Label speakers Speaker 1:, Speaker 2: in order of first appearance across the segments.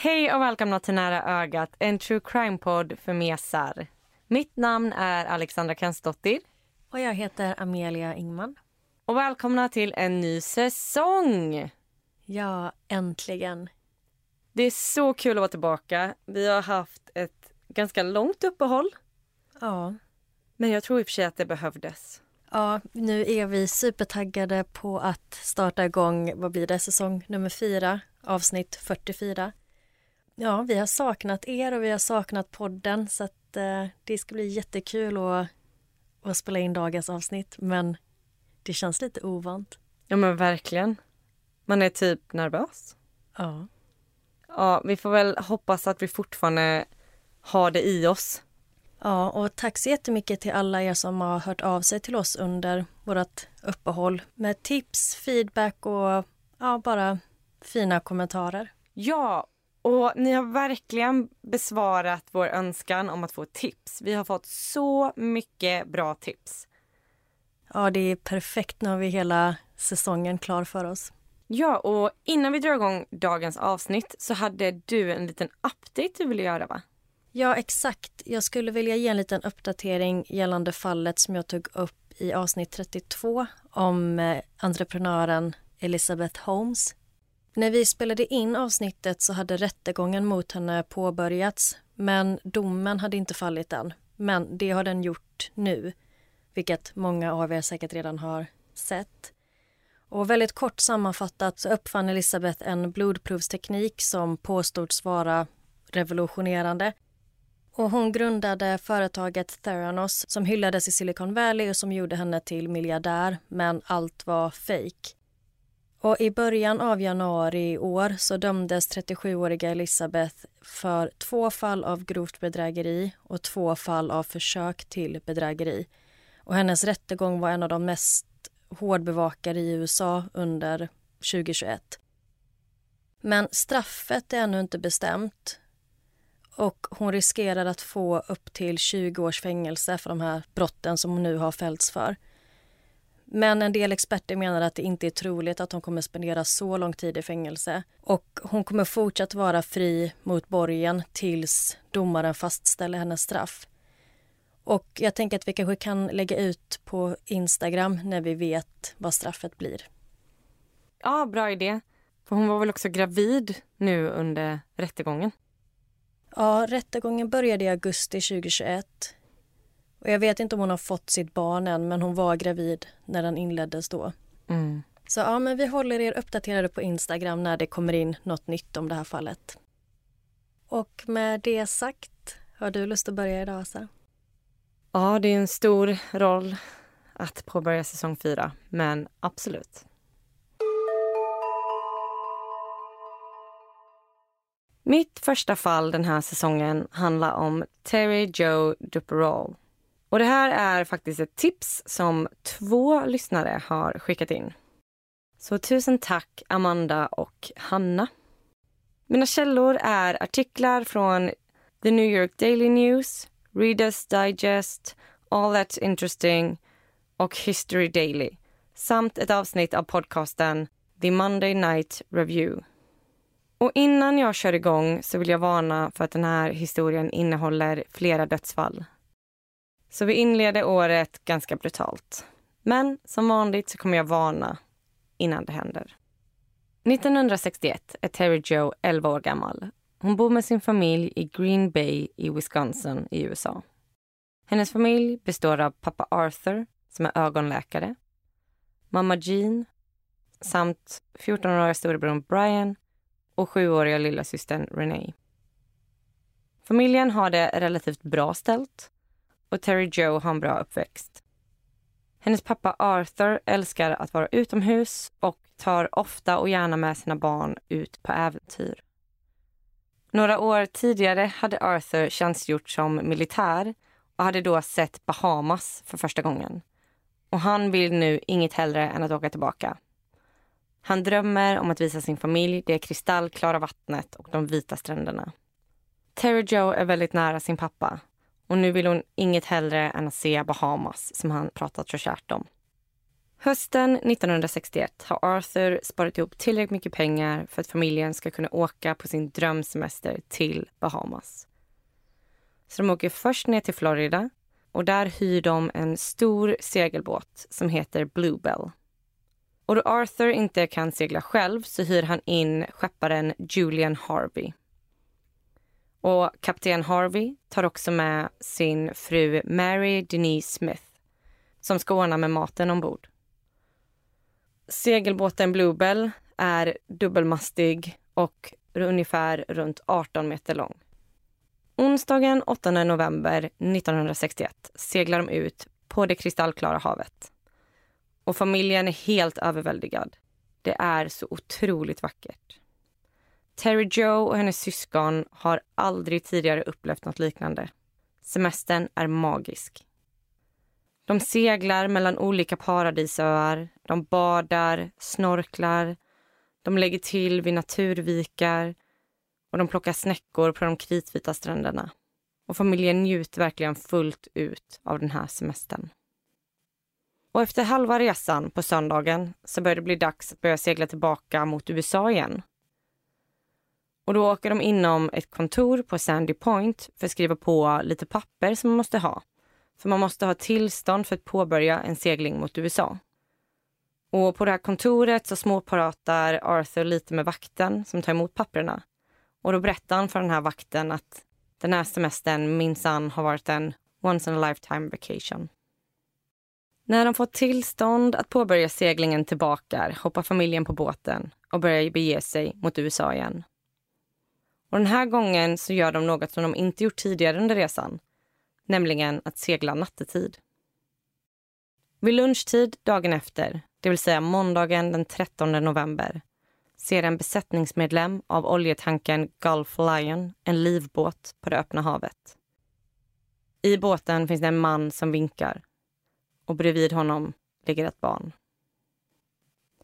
Speaker 1: Hej och välkomna till Nära ögat, en true crime-podd för mesar. Mitt namn är Alexandra Kensdottir.
Speaker 2: Och jag heter Amelia Ingman.
Speaker 1: Och välkomna till en ny säsong!
Speaker 2: Ja, äntligen.
Speaker 1: Det är så kul att vara tillbaka. Vi har haft ett ganska långt uppehåll.
Speaker 2: Ja.
Speaker 1: Men jag tror i och för sig att det behövdes.
Speaker 2: Ja, nu är vi supertaggade på att starta igång, vad blir det, säsong nummer fyra, avsnitt 44. Ja, vi har saknat er och vi har saknat podden så att eh, det ska bli jättekul att, att spela in dagens avsnitt men det känns lite ovant.
Speaker 1: Ja men verkligen. Man är typ nervös.
Speaker 2: Ja.
Speaker 1: Ja, vi får väl hoppas att vi fortfarande har det i oss.
Speaker 2: Ja, och tack så jättemycket till alla er som har hört av sig till oss under vårt uppehåll med tips, feedback och ja, bara fina kommentarer.
Speaker 1: Ja, och ni har verkligen besvarat vår önskan om att få tips. Vi har fått så mycket bra tips.
Speaker 2: Ja, det är perfekt. Nu har vi hela säsongen klar för oss.
Speaker 1: Ja, och innan vi drar igång dagens avsnitt så hade du en liten update du ville göra va?
Speaker 2: Ja, exakt. Jag skulle vilja ge en liten uppdatering gällande fallet som jag tog upp i avsnitt 32 om eh, entreprenören Elizabeth Holmes. När vi spelade in avsnittet så hade rättegången mot henne påbörjats men domen hade inte fallit än. Men det har den gjort nu, vilket många av er säkert redan har sett. Och väldigt kort sammanfattat så uppfann Elisabeth en blodprovsteknik som påstods vara revolutionerande. Och hon grundade företaget Theranos som hyllades i Silicon Valley och som gjorde henne till miljardär, men allt var fejk. Och I början av januari i år så dömdes 37-åriga Elizabeth för två fall av grovt bedrägeri och två fall av försök till bedrägeri. Och hennes rättegång var en av de mest hårdbevakade i USA under 2021. Men straffet är ännu inte bestämt och hon riskerar att få upp till 20 års fängelse för de här brotten som hon nu har fällts för. Men en del experter menar att det inte är troligt att hon kommer spendera så lång tid i fängelse. Och hon kommer fortsatt vara fri mot borgen tills domaren fastställer hennes straff. Och jag tänker att vi kanske kan lägga ut på Instagram när vi vet vad straffet blir.
Speaker 1: Ja, bra idé. För hon var väl också gravid nu under rättegången?
Speaker 2: Ja, rättegången började i augusti 2021. Och jag vet inte om hon har fått sitt barn än, men hon var gravid när den inleddes då.
Speaker 1: Mm.
Speaker 2: Så ja, men vi håller er uppdaterade på Instagram när det kommer in något nytt om det här fallet. Och med det sagt, har du lust att börja idag, Asa?
Speaker 1: Ja, det är en stor roll att påbörja säsong fyra, men absolut. Mitt första fall den här säsongen handlar om Terry Joe Duperol. Och det här är faktiskt ett tips som två lyssnare har skickat in. Så tusen tack Amanda och Hanna. Mina källor är artiklar från The New York Daily News, Reader's Digest, All That's Interesting och History Daily samt ett avsnitt av podcasten The Monday Night Review. Och innan jag kör igång så vill jag varna för att den här historien innehåller flera dödsfall. Så vi inleder året ganska brutalt. Men som vanligt så kommer jag varna innan det händer. 1961 är Terry Joe 11 år gammal. Hon bor med sin familj i Green Bay i Wisconsin i USA. Hennes familj består av pappa Arthur, som är ögonläkare, mamma Jean samt 14-åriga storebror Brian och 7-åriga lillasystern Renee. Familjen har det relativt bra ställt och Terry Joe har en bra uppväxt. Hennes pappa Arthur älskar att vara utomhus och tar ofta och gärna med sina barn ut på äventyr. Några år tidigare hade Arthur tjänstgjort som militär och hade då sett Bahamas för första gången. Och han vill nu inget hellre än att åka tillbaka. Han drömmer om att visa sin familj det kristallklara vattnet och de vita stränderna. Terry Joe är väldigt nära sin pappa och nu vill hon inget hellre än att se Bahamas som han pratat så kärt om. Hösten 1961 har Arthur sparat ihop tillräckligt mycket pengar för att familjen ska kunna åka på sin drömsemester till Bahamas. Så de åker först ner till Florida och där hyr de en stor segelbåt som heter Bluebell. Och då Arthur inte kan segla själv så hyr han in skepparen Julian Harvey. Och kapten Harvey tar också med sin fru Mary Denise Smith som ska ordna med maten ombord. Segelbåten Bluebell är dubbelmastig och ungefär runt 18 meter lång. Onsdagen 8 november 1961 seglar de ut på det kristallklara havet. Och familjen är helt överväldigad. Det är så otroligt vackert. Terry Joe och hennes syskon har aldrig tidigare upplevt något liknande. Semestern är magisk. De seglar mellan olika paradisöar, de badar, snorklar, de lägger till vid naturvikar och de plockar snäckor på de kritvita stränderna. Och familjen njuter verkligen fullt ut av den här semestern. Och efter halva resan på söndagen så börjar det bli dags att börja segla tillbaka mot USA igen. Och då åker de inom ett kontor på Sandy Point för att skriva på lite papper som man måste ha. För man måste ha tillstånd för att påbörja en segling mot USA. Och på det här kontoret så småpratar Arthur lite med vakten som tar emot papperna. Och då berättar han för den här vakten att den här semestern minsann har varit en once in a lifetime vacation. När de fått tillstånd att påbörja seglingen tillbaka hoppar familjen på båten och börjar bege sig mot USA igen. Och den här gången så gör de något som de inte gjort tidigare under resan, nämligen att segla nattetid. Vid lunchtid dagen efter, det vill säga måndagen den 13 november ser en besättningsmedlem av oljetankern Gulf Lion en livbåt på det öppna havet. I båten finns det en man som vinkar och bredvid honom ligger ett barn.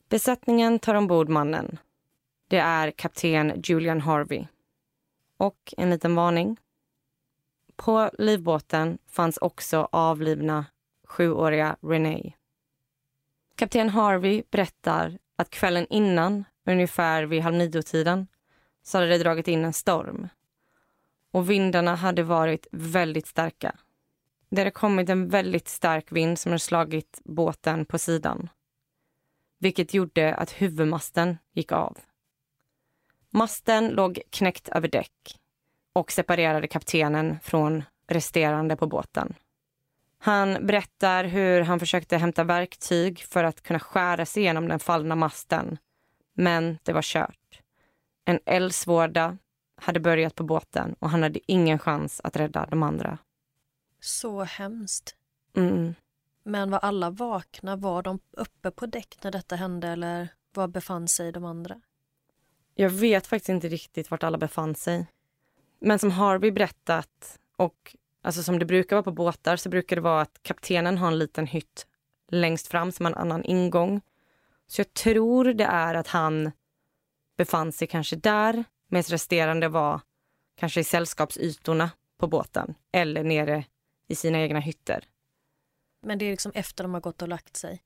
Speaker 1: Besättningen tar ombord mannen. Det är kapten Julian Harvey. Och en liten varning. På livbåten fanns också avlidna sjuåriga Renee. Kapten Harvey berättar att kvällen innan, ungefär vid halv nio-tiden, så hade det dragit in en storm. Och vindarna hade varit väldigt starka. Det hade kommit en väldigt stark vind som hade slagit båten på sidan. Vilket gjorde att huvudmasten gick av. Masten låg knäckt över däck och separerade kaptenen från resterande på båten. Han berättar hur han försökte hämta verktyg för att kunna skära sig igenom den fallna masten. Men det var kört. En eldsvåda hade börjat på båten och han hade ingen chans att rädda de andra.
Speaker 2: Så hemskt.
Speaker 1: Mm.
Speaker 2: Men var alla vakna? Var de uppe på däck när detta hände eller var befann sig de andra?
Speaker 1: Jag vet faktiskt inte riktigt vart alla befann sig. Men som Harvey berättat och alltså som det brukar vara på båtar så brukar det vara att kaptenen har en liten hytt längst fram som har en annan ingång. Så jag tror det är att han befann sig kanske där medan resterande var kanske i sällskapsytorna på båten eller nere i sina egna hytter.
Speaker 2: Men det är liksom efter de har gått och lagt sig?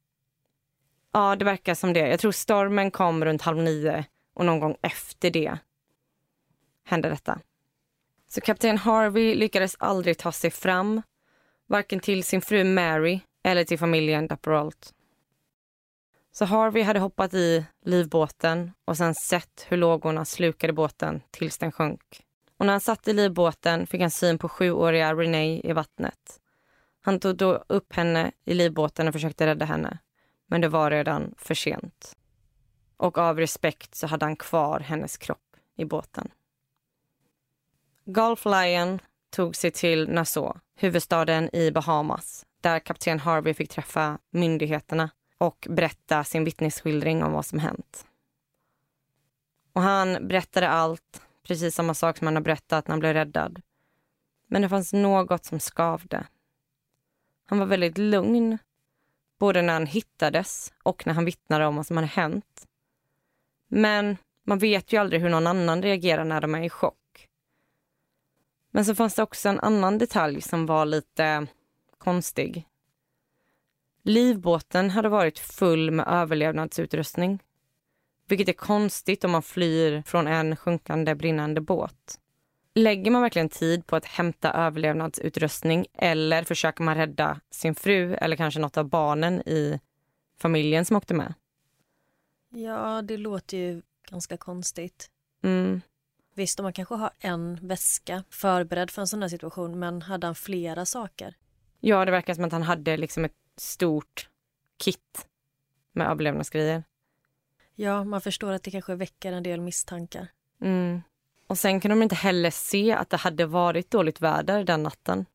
Speaker 1: Ja, det verkar som det. Jag tror stormen kom runt halv nio och någon gång efter det hände detta. Så kapten Harvey lyckades aldrig ta sig fram, varken till sin fru Mary eller till familjen Dapperolt. Så Harvey hade hoppat i livbåten och sen sett hur lågorna slukade båten tills den sjönk. Och när han satt i livbåten fick han syn på sjuåriga Renee i vattnet. Han tog då upp henne i livbåten och försökte rädda henne. Men det var redan för sent. Och av respekt så hade han kvar hennes kropp i båten. Gulf Lion tog sig till Nassau, huvudstaden i Bahamas där kapten Harvey fick träffa myndigheterna och berätta sin vittnesskildring om vad som hänt. Och han berättade allt, precis samma sak som han har berättat när han blev räddad. Men det fanns något som skavde. Han var väldigt lugn, både när han hittades och när han vittnade om vad som hade hänt. Men man vet ju aldrig hur någon annan reagerar när de är i chock. Men så fanns det också en annan detalj som var lite konstig. Livbåten hade varit full med överlevnadsutrustning. Vilket är konstigt om man flyr från en sjunkande brinnande båt. Lägger man verkligen tid på att hämta överlevnadsutrustning eller försöker man rädda sin fru eller kanske något av barnen i familjen som åkte med?
Speaker 2: Ja, det låter ju ganska konstigt.
Speaker 1: Mm.
Speaker 2: Visst, man kanske har en väska förberedd för en sån här situation, men hade han flera saker?
Speaker 1: Ja, det verkar som att han hade liksom ett stort kit med överlevnadsgrejer.
Speaker 2: Ja, man förstår att det kanske väcker en del misstankar.
Speaker 1: Mm. Och sen kan de inte heller se att det hade varit dåligt väder den natten.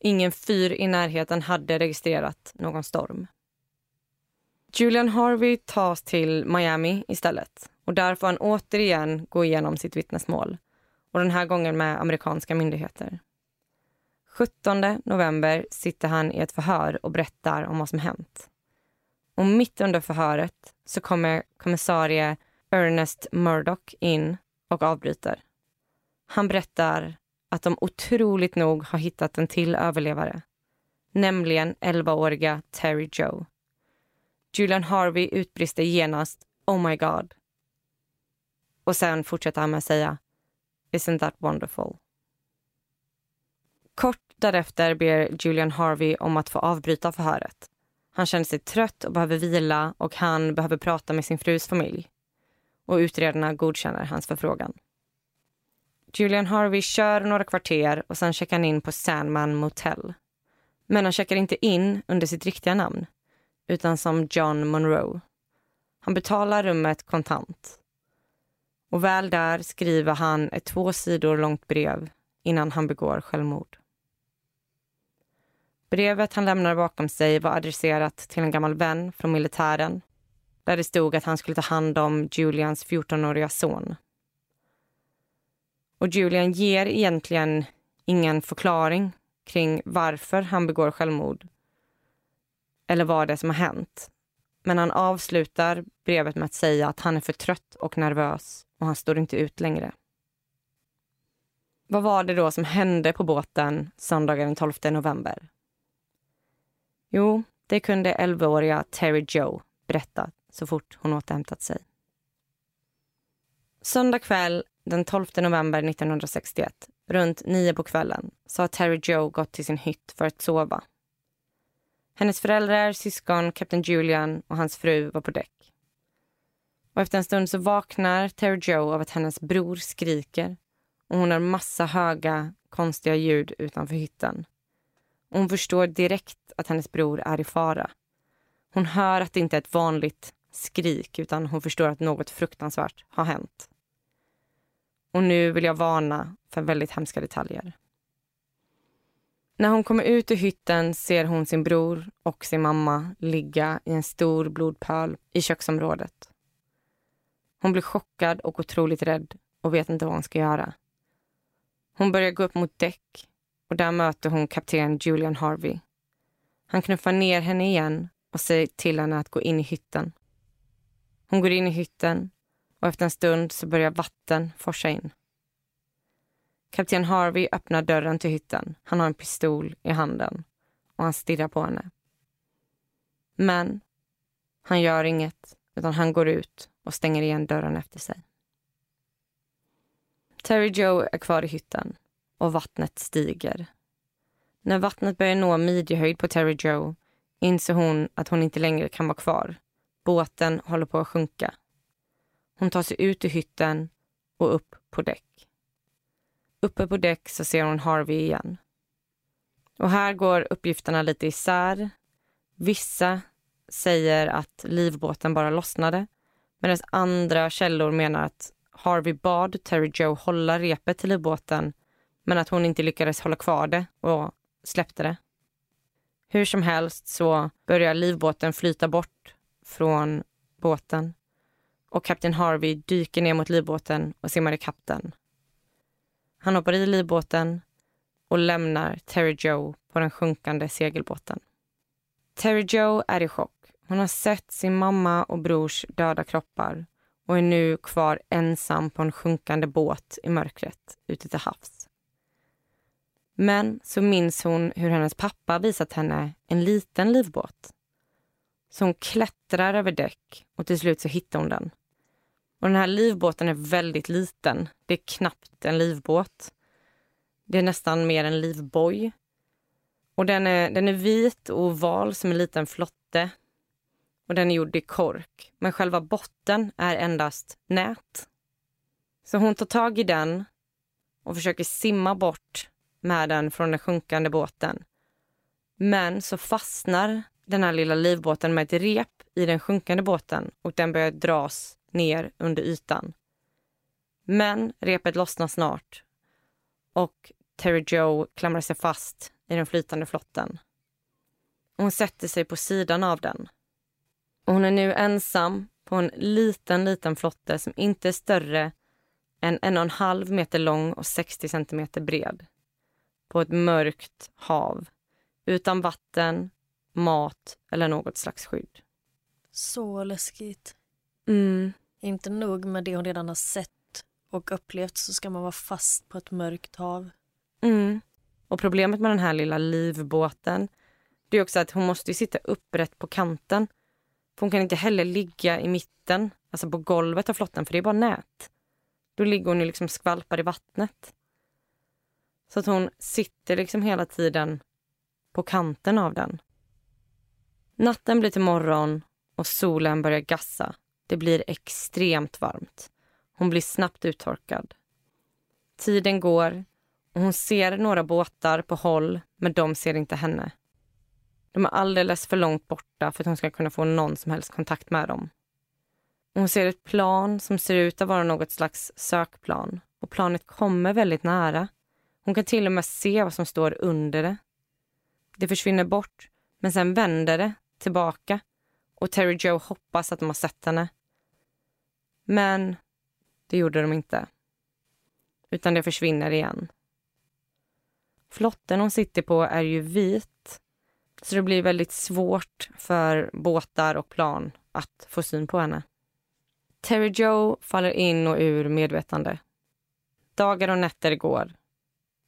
Speaker 1: Ingen fyr i närheten hade registrerat någon storm. Julian Harvey tas till Miami istället och där får han återigen gå igenom sitt vittnesmål och den här gången med amerikanska myndigheter. 17 november sitter han i ett förhör och berättar om vad som hänt. Och mitt under förhöret så kommer kommissarie Ernest Murdoch in och avbryter. Han berättar att de otroligt nog har hittat en till överlevare. Nämligen 11-åriga Terry Joe. Julian Harvey utbrister genast Oh my God. Och sen fortsätter han med att säga Isn't that wonderful? Kort därefter ber Julian Harvey om att få avbryta förhöret. Han känner sig trött och behöver vila och han behöver prata med sin frus familj. Och utredarna godkänner hans förfrågan. Julian Harvey kör några kvarter och sen checkar han in på Sandman Motel. Men han checkar inte in under sitt riktiga namn, utan som John Monroe. Han betalar rummet kontant. Och väl där skriver han ett två sidor långt brev innan han begår självmord. Brevet han lämnade bakom sig var adresserat till en gammal vän från militären där det stod att han skulle ta hand om Julians 14-åriga son. Och Julian ger egentligen ingen förklaring kring varför han begår självmord eller vad det är som har hänt. Men han avslutar brevet med att säga att han är för trött och nervös och han står inte ut längre. Vad var det då som hände på båten söndagen den 12 november? Jo, det kunde 11-åriga Terry Joe berätta så fort hon återhämtat sig. Söndag kväll den 12 november 1961, runt nio på kvällen, så har Terry Joe gått till sin hytt för att sova. Hennes föräldrar, syskon, kapten Julian och hans fru var på däck. Och efter en stund så vaknar Terry Joe av att hennes bror skriker och hon har massa höga, konstiga ljud utanför hytten. Och hon förstår direkt att hennes bror är i fara. Hon hör att det inte är ett vanligt skrik utan hon förstår att något fruktansvärt har hänt. Och nu vill jag varna för väldigt hemska detaljer. När hon kommer ut ur hytten ser hon sin bror och sin mamma ligga i en stor blodpöl i köksområdet. Hon blir chockad och otroligt rädd och vet inte vad hon ska göra. Hon börjar gå upp mot däck och där möter hon kapten Julian Harvey. Han knuffar ner henne igen och säger till henne att gå in i hytten. Hon går in i hytten och efter en stund så börjar vatten forsa in. Kapten Harvey öppnar dörren till hytten. Han har en pistol i handen och han stirrar på henne. Men han gör inget, utan han går ut och stänger igen dörren efter sig. Terry Joe är kvar i hytten och vattnet stiger. När vattnet börjar nå midjehöjd på Terry Joe inser hon att hon inte längre kan vara kvar. Båten håller på att sjunka. Hon tar sig ut ur hytten och upp på däck. Uppe på däck så ser hon Harvey igen. Och här går uppgifterna lite isär. Vissa säger att livbåten bara lossnade medan andra källor menar att Harvey bad Terry Joe hålla repet till livbåten men att hon inte lyckades hålla kvar det och släppte det. Hur som helst så börjar livbåten flyta bort från båten och kapten Harvey dyker ner mot livbåten och simmar ikapp den. Han hoppar i livbåten och lämnar Terry Joe på den sjunkande segelbåten. Terry Joe är i chock. Hon har sett sin mamma och brors döda kroppar och är nu kvar ensam på en sjunkande båt i mörkret ute till havs. Men så minns hon hur hennes pappa visat henne en liten livbåt. Så hon klättrar över däck och till slut så hittar hon den. Och den här livbåten är väldigt liten. Det är knappt en livbåt. Det är nästan mer en livboj. Och den är, den är vit och oval som en liten flotte. Och den är gjord i kork. Men själva botten är endast nät. Så hon tar tag i den och försöker simma bort med den från den sjunkande båten. Men så fastnar den här lilla livbåten med ett rep i den sjunkande båten och den börjar dras ner under ytan. Men repet lossnar snart och Terry Joe klamrar sig fast i den flytande flotten. Hon sätter sig på sidan av den. Och hon är nu ensam på en liten, liten flotte som inte är större än en och en halv meter lång och 60 centimeter bred. På ett mörkt hav utan vatten, mat eller något slags skydd.
Speaker 2: Så läskigt.
Speaker 1: Mm.
Speaker 2: Inte nog med det hon redan har sett och upplevt så ska man vara fast på ett mörkt hav.
Speaker 1: Mm. Och problemet med den här lilla livbåten det är också att hon måste sitta upprätt på kanten. För hon kan inte heller ligga i mitten, alltså på golvet av flotten, för det är bara nät. Då ligger hon ju liksom skvalpar i vattnet. Så att hon sitter liksom hela tiden på kanten av den. Natten blir till morgon och solen börjar gassa. Det blir extremt varmt. Hon blir snabbt uttorkad. Tiden går och hon ser några båtar på håll, men de ser inte henne. De är alldeles för långt borta för att hon ska kunna få någon som helst kontakt med dem. Hon ser ett plan som ser ut att vara något slags sökplan och planet kommer väldigt nära. Hon kan till och med se vad som står under det. Det försvinner bort, men sen vänder det tillbaka och Terry Joe hoppas att de har sett henne. Men det gjorde de inte. Utan det försvinner igen. Flotten hon sitter på är ju vit så det blir väldigt svårt för båtar och plan att få syn på henne. Terry Joe faller in och ur medvetande. Dagar och nätter går.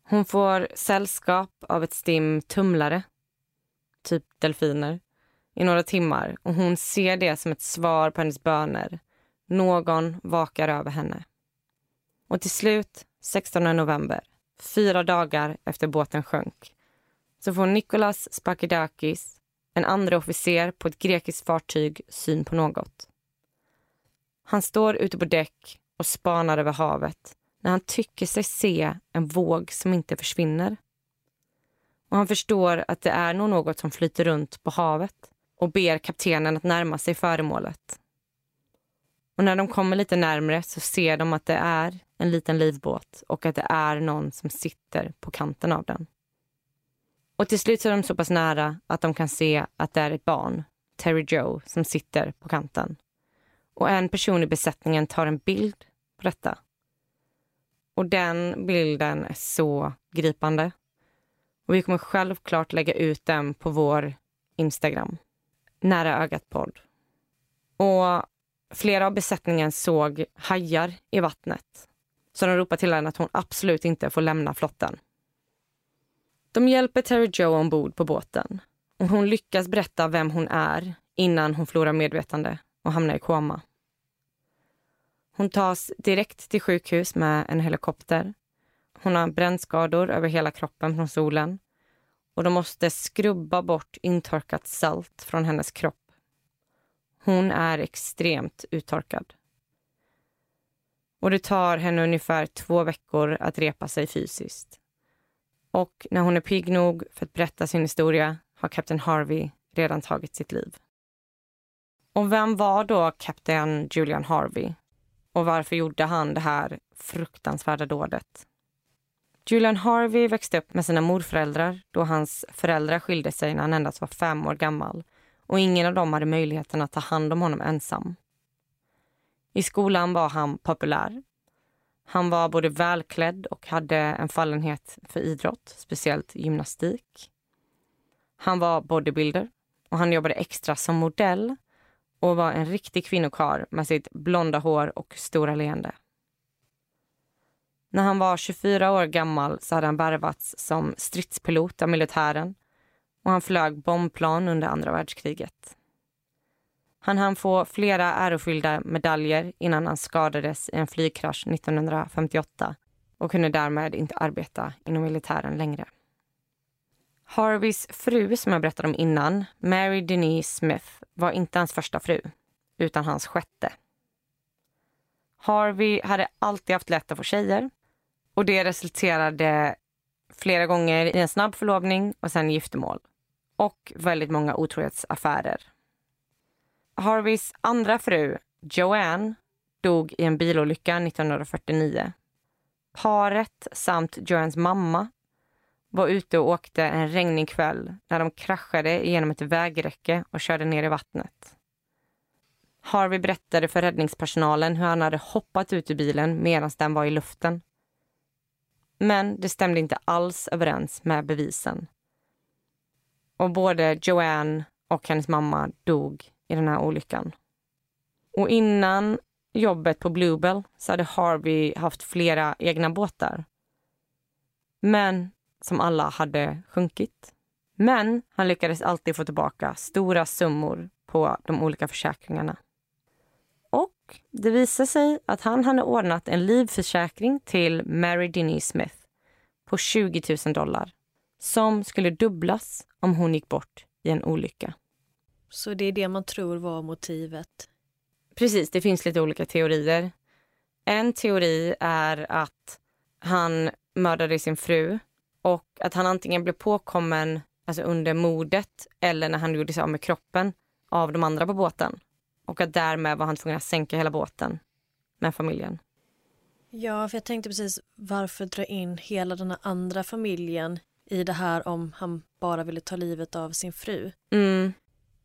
Speaker 1: Hon får sällskap av ett stim tumlare, typ delfiner, i några timmar och hon ser det som ett svar på hennes böner. Någon vakar över henne. Och till slut, 16 november, fyra dagar efter båten sjönk, så får Nikolas Spakidakis, en andra officer på ett grekiskt fartyg, syn på något. Han står ute på däck och spanar över havet när han tycker sig se en våg som inte försvinner. Och Han förstår att det är nog något som flyter runt på havet och ber kaptenen att närma sig föremålet. Och när de kommer lite närmre så ser de att det är en liten livbåt och att det är någon som sitter på kanten av den. Och till slut så är de så pass nära att de kan se att det är ett barn, Terry Joe, som sitter på kanten. Och en person i besättningen tar en bild på detta. Och den bilden är så gripande. Och vi kommer självklart lägga ut den på vår Instagram. Nära ögat-podd. Och flera av besättningen såg hajar i vattnet. Så de ropar till henne att hon absolut inte får lämna flotten. De hjälper Terry Joe ombord på båten. Och hon lyckas berätta vem hon är innan hon förlorar medvetande och hamnar i koma. Hon tas direkt till sjukhus med en helikopter. Hon har brännskador över hela kroppen från solen och de måste skrubba bort intorkat salt från hennes kropp. Hon är extremt uttorkad. Och det tar henne ungefär två veckor att repa sig fysiskt. Och när hon är pigg nog för att berätta sin historia har kapten Harvey redan tagit sitt liv. Och vem var då kapten Julian Harvey? Och varför gjorde han det här fruktansvärda dådet? Julian Harvey växte upp med sina morföräldrar då hans föräldrar skilde sig när han endast var fem år gammal och ingen av dem hade möjligheten att ta hand om honom ensam. I skolan var han populär. Han var både välklädd och hade en fallenhet för idrott, speciellt gymnastik. Han var bodybuilder och han jobbade extra som modell och var en riktig kvinnokar med sitt blonda hår och stora leende. När han var 24 år gammal så hade han värvats som stridspilot av militären och han flög bombplan under andra världskriget. Han hann få flera ärofyllda medaljer innan han skadades i en flygkrasch 1958 och kunde därmed inte arbeta inom militären längre. Harveys fru, som jag berättade om innan, Mary Denise Smith, var inte hans första fru, utan hans sjätte. Harvey hade alltid haft lätt att få tjejer och det resulterade flera gånger i en snabb förlovning och sen giftermål. Och väldigt många otrohetsaffärer. Harveys andra fru, Joanne, dog i en bilolycka 1949. Paret samt Joannes mamma var ute och åkte en regnig kväll när de kraschade genom ett vägräcke och körde ner i vattnet. Harvey berättade för räddningspersonalen hur han hade hoppat ut ur bilen medan den var i luften. Men det stämde inte alls överens med bevisen. Och både Joanne och hennes mamma dog i den här olyckan. Och innan jobbet på Bluebell så hade Harvey haft flera egna båtar. Men som alla hade sjunkit. Men han lyckades alltid få tillbaka stora summor på de olika försäkringarna. Och det visade sig att han hade ordnat en livförsäkring till Mary Denise Smith på 20 000 dollar som skulle dubblas om hon gick bort i en olycka.
Speaker 2: Så det är det man tror var motivet?
Speaker 1: Precis, det finns lite olika teorier. En teori är att han mördade sin fru och att han antingen blev påkommen alltså under mordet eller när han gjorde sig av med kroppen av de andra på båten. Och att därmed var han tvungen att sänka hela båten med familjen.
Speaker 2: Ja, för jag tänkte precis varför dra in hela den andra familjen i det här om han bara ville ta livet av sin fru.
Speaker 1: Mm.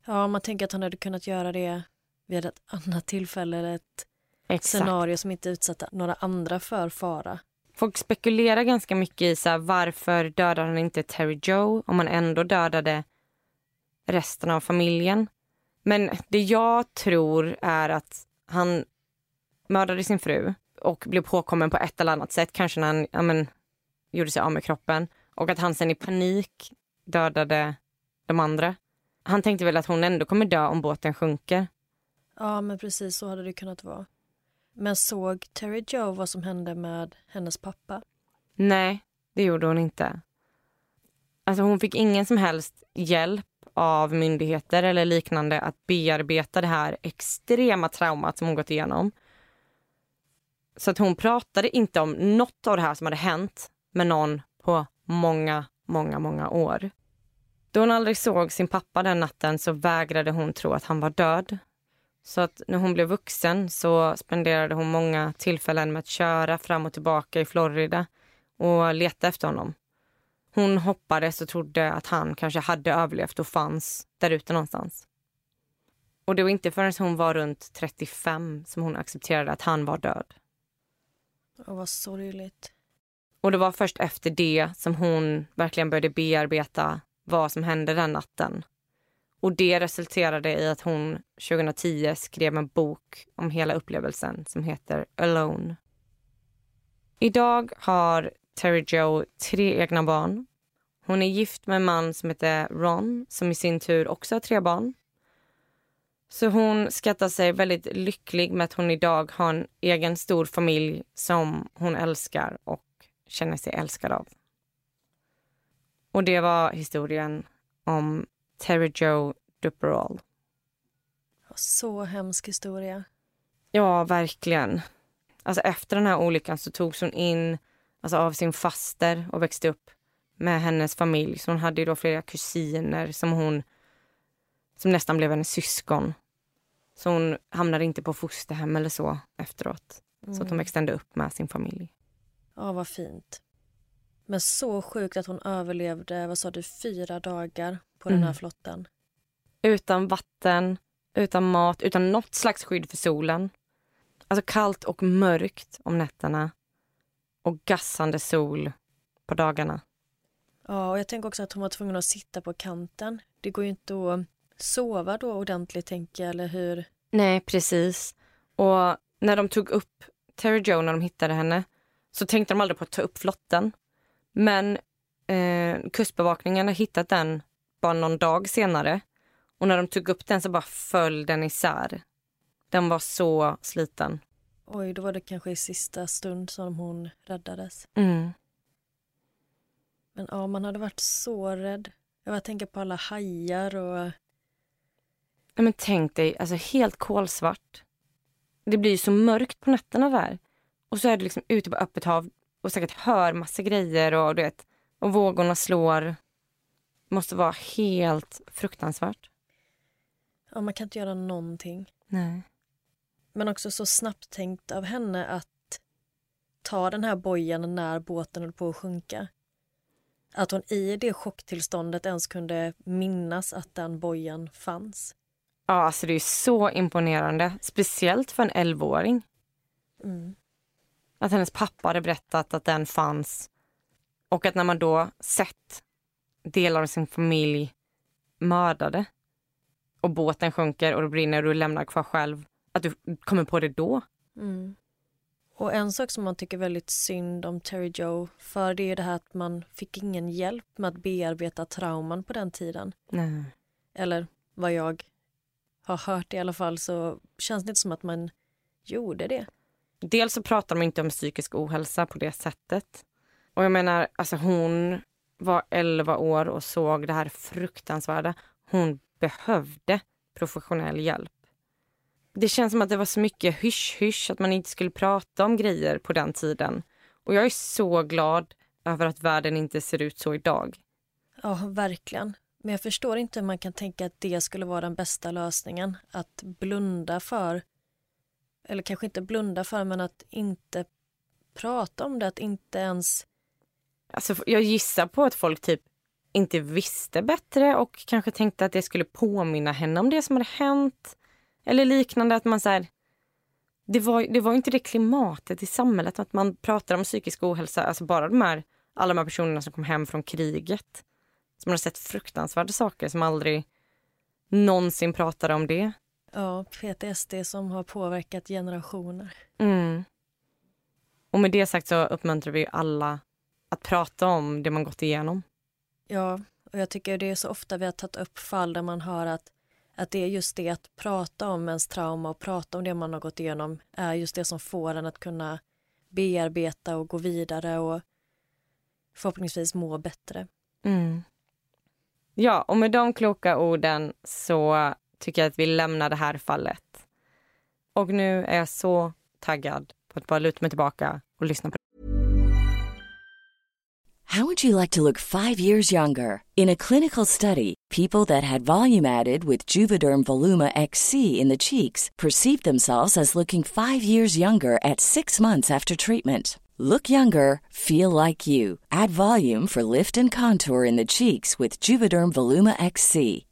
Speaker 2: Ja, man tänker att han hade kunnat göra det vid ett annat tillfälle eller ett
Speaker 1: Exakt.
Speaker 2: scenario som inte utsatte några andra för fara.
Speaker 1: Folk spekulerar ganska mycket i så här, varför dödade han inte Terry Joe om han ändå dödade resten av familjen. Men det jag tror är att han mördade sin fru och blev påkommen på ett eller annat sätt, kanske när han ja, men, gjorde sig av med kroppen och att han sen i panik dödade de andra. Han tänkte väl att hon ändå kommer dö om båten sjunker.
Speaker 2: Ja, men precis så hade det kunnat vara. Men såg Terry Joe vad som hände med hennes pappa?
Speaker 1: Nej, det gjorde hon inte. Alltså hon fick ingen som helst hjälp av myndigheter eller liknande att bearbeta det här extrema traumat som hon gått igenom. Så att hon pratade inte om något av det här som hade hänt med någon på många, många, många år. Då hon aldrig såg sin pappa den natten så vägrade hon tro att han var död. Så att när hon blev vuxen så spenderade hon många tillfällen med att köra fram och tillbaka i Florida och leta efter honom. Hon hoppades och trodde att han kanske hade överlevt och fanns där ute någonstans. Och det var inte förrän hon var runt 35 som hon accepterade att han var död.
Speaker 2: Och vad sorgligt.
Speaker 1: Och det var först efter det som hon verkligen började bearbeta vad som hände den natten. Och det resulterade i att hon 2010 skrev en bok om hela upplevelsen som heter Alone. Idag har Terry Joe tre egna barn. Hon är gift med en man som heter Ron som i sin tur också har tre barn. Så hon skattar sig väldigt lycklig med att hon idag har en egen stor familj som hon älskar och känner sig älskad av. Och det var historien om Terry Joe Duperall.
Speaker 2: Så hemsk historia.
Speaker 1: Ja, verkligen. Alltså efter den här olyckan så togs hon in alltså av sin faster och växte upp med hennes familj. Så hon hade ju då flera kusiner som hon som nästan blev hennes syskon. Så hon hamnade inte på fosterhem eller så efteråt. Mm. Så att hon växte ändå upp med sin familj.
Speaker 2: Ja, vad fint. Men så sjukt att hon överlevde, vad sa du, fyra dagar på den här flotten.
Speaker 1: Utan vatten, utan mat, utan något slags skydd för solen. Alltså kallt och mörkt om nätterna och gassande sol på dagarna.
Speaker 2: Ja, och jag tänker också att hon var tvungen att sitta på kanten. Det går ju inte att sova då ordentligt, tänker jag, eller hur?
Speaker 1: Nej, precis. Och när de tog upp Terry Joe, när de hittade henne, så tänkte de aldrig på att ta upp flotten. Men eh, kustbevakningen har hittat den bara någon dag senare. Och när de tog upp den så bara föll den isär. Den var så sliten.
Speaker 2: Oj, då var det kanske i sista stund som hon räddades.
Speaker 1: Mm.
Speaker 2: Men ja, man hade varit så rädd. Jag bara tänker på alla hajar och...
Speaker 1: Ja, men tänk dig, alltså helt kolsvart. Det blir ju så mörkt på nätterna där. Och så är du liksom ute på öppet hav och säkert hör massa grejer och du vet, och vågorna slår. Måste vara helt fruktansvärt.
Speaker 2: Ja, man kan inte göra någonting.
Speaker 1: Nej.
Speaker 2: Men också så snabbt tänkt av henne att ta den här bojen när båten höll på att sjunka. Att hon i det chocktillståndet ens kunde minnas att den bojen fanns.
Speaker 1: Ja, alltså det är så imponerande. Speciellt för en 11-åring.
Speaker 2: Mm.
Speaker 1: Att hennes pappa hade berättat att den fanns. Och att när man då sett delar av sin familj mördade och båten sjunker och det brinner och du lämnar kvar själv. Att du kommer på det då.
Speaker 2: Mm. Och en sak som man tycker väldigt synd om Terry Joe för det är det här att man fick ingen hjälp med att bearbeta trauman på den tiden.
Speaker 1: Nej.
Speaker 2: Eller vad jag har hört i alla fall så känns det inte som att man gjorde det.
Speaker 1: Dels så pratar de inte om psykisk ohälsa på det sättet. Och jag menar, alltså hon var 11 år och såg det här fruktansvärda. Hon behövde professionell hjälp. Det känns som att det var så mycket hysch-hysch att man inte skulle prata om grejer på den tiden. Och jag är så glad över att världen inte ser ut så idag.
Speaker 2: Ja, verkligen. Men jag förstår inte hur man kan tänka att det skulle vara den bästa lösningen. Att blunda för, eller kanske inte blunda för, men att inte prata om det, att inte ens...
Speaker 1: Alltså, jag gissar på att folk typ inte visste bättre och kanske tänkte att det skulle påminna henne om det som hade hänt. Eller liknande, att man så här, det var, det var inte det klimatet i samhället att man pratar om psykisk ohälsa, alltså bara de här, alla de här personerna som kom hem från kriget. Som har sett fruktansvärda saker som aldrig någonsin pratade om det.
Speaker 2: Ja, PTSD som har påverkat generationer.
Speaker 1: Mm. Och med det sagt så uppmuntrar vi alla att prata om det man gått igenom.
Speaker 2: Ja, och jag tycker det är så ofta vi har tagit upp fall där man hör att, att det är just det att prata om ens trauma och prata om det man har gått igenom är just det som får en att kunna bearbeta och gå vidare och förhoppningsvis må bättre.
Speaker 1: Mm. Ja, och med de kloka orden så tycker jag att vi lämnar det här fallet. Och nu är jag så taggad på att bara luta mig tillbaka och lyssna på
Speaker 3: How would you like to look five years younger? In a clinical study, people that had volume added with Juvederm Voluma XC in the cheeks perceived themselves as looking five years younger at six months after treatment. Look younger, feel like you. Add volume for lift and contour in the cheeks with Juvederm Voluma XC.